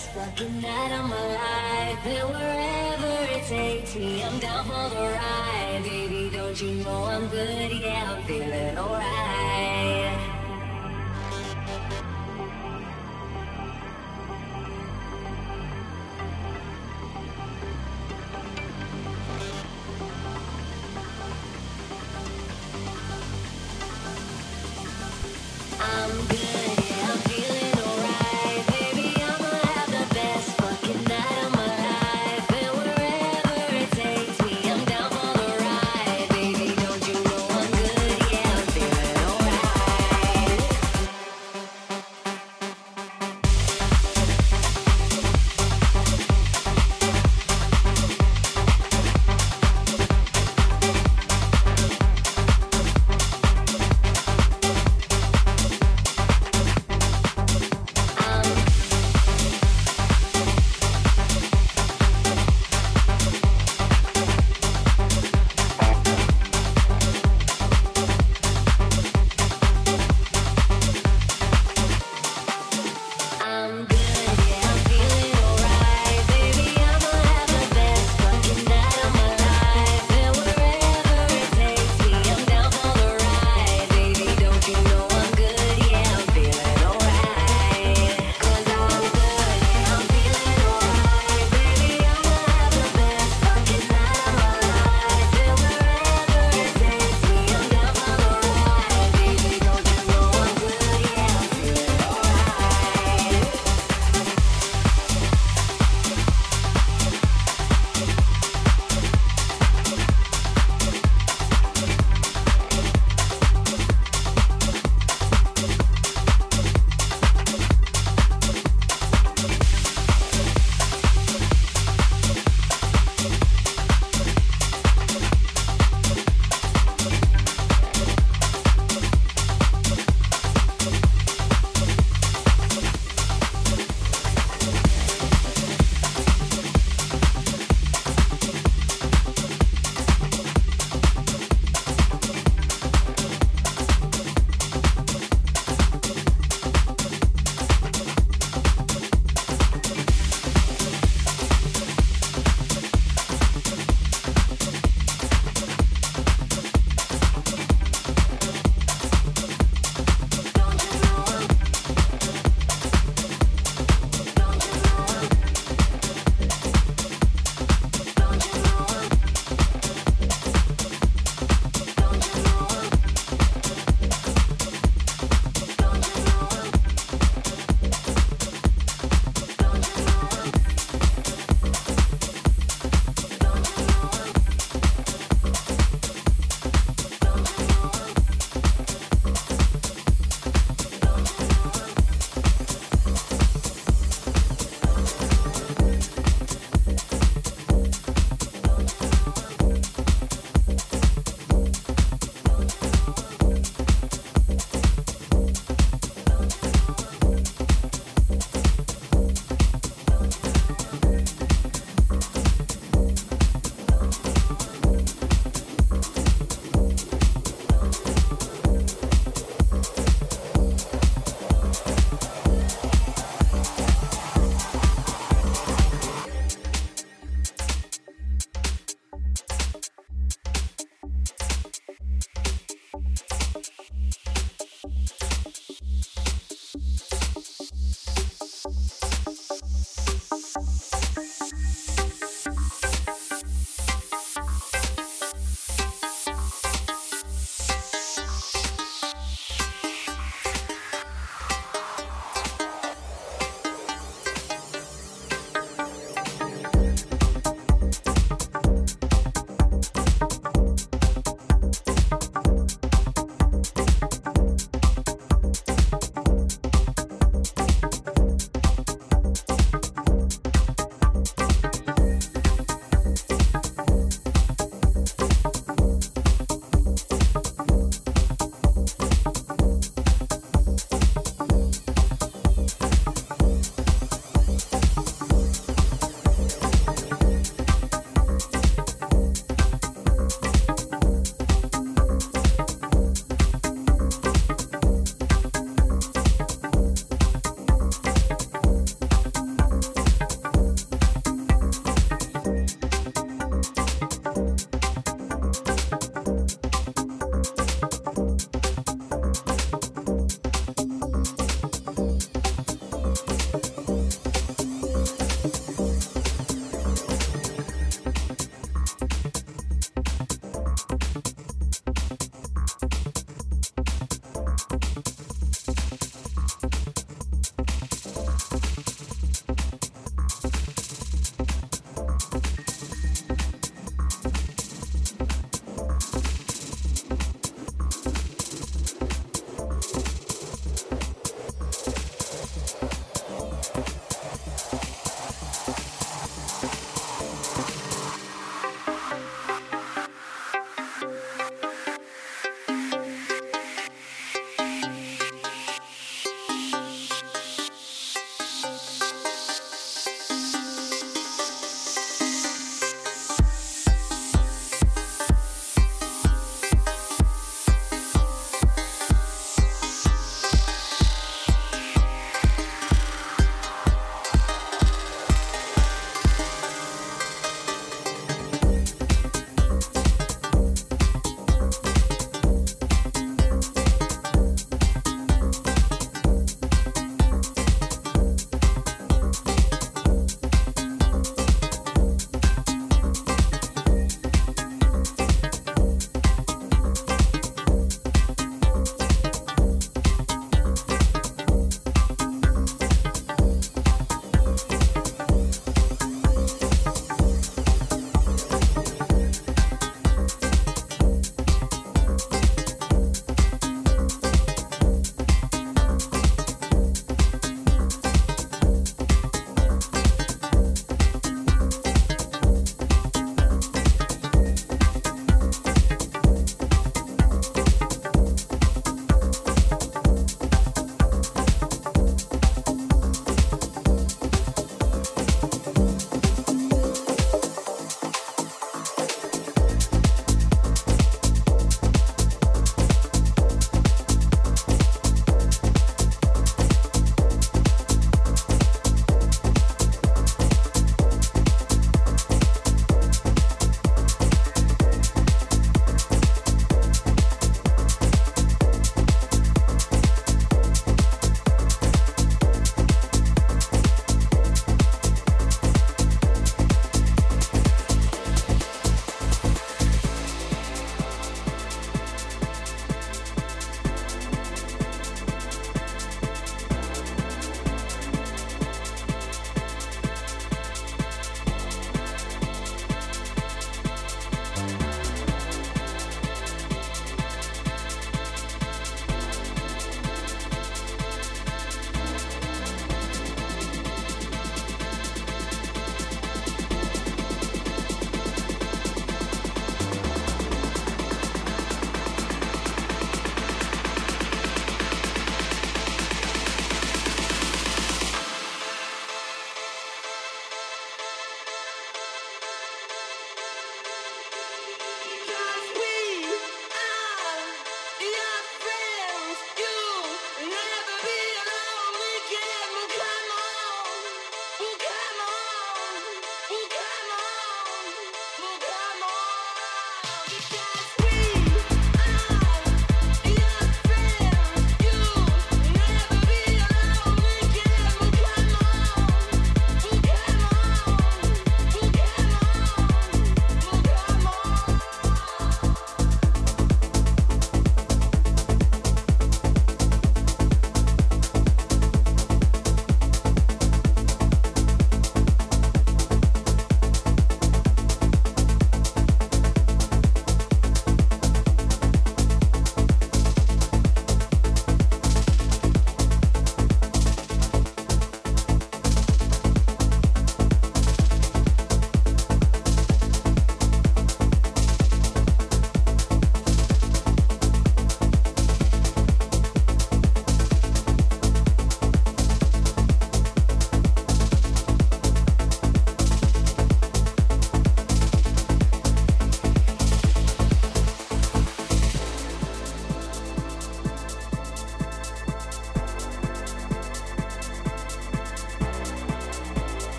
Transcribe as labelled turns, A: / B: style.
A: best fucking night of my life. And wherever it takes me, I'm down for the ride. Baby, don't you know I'm good? Yeah, I'm feeling alright.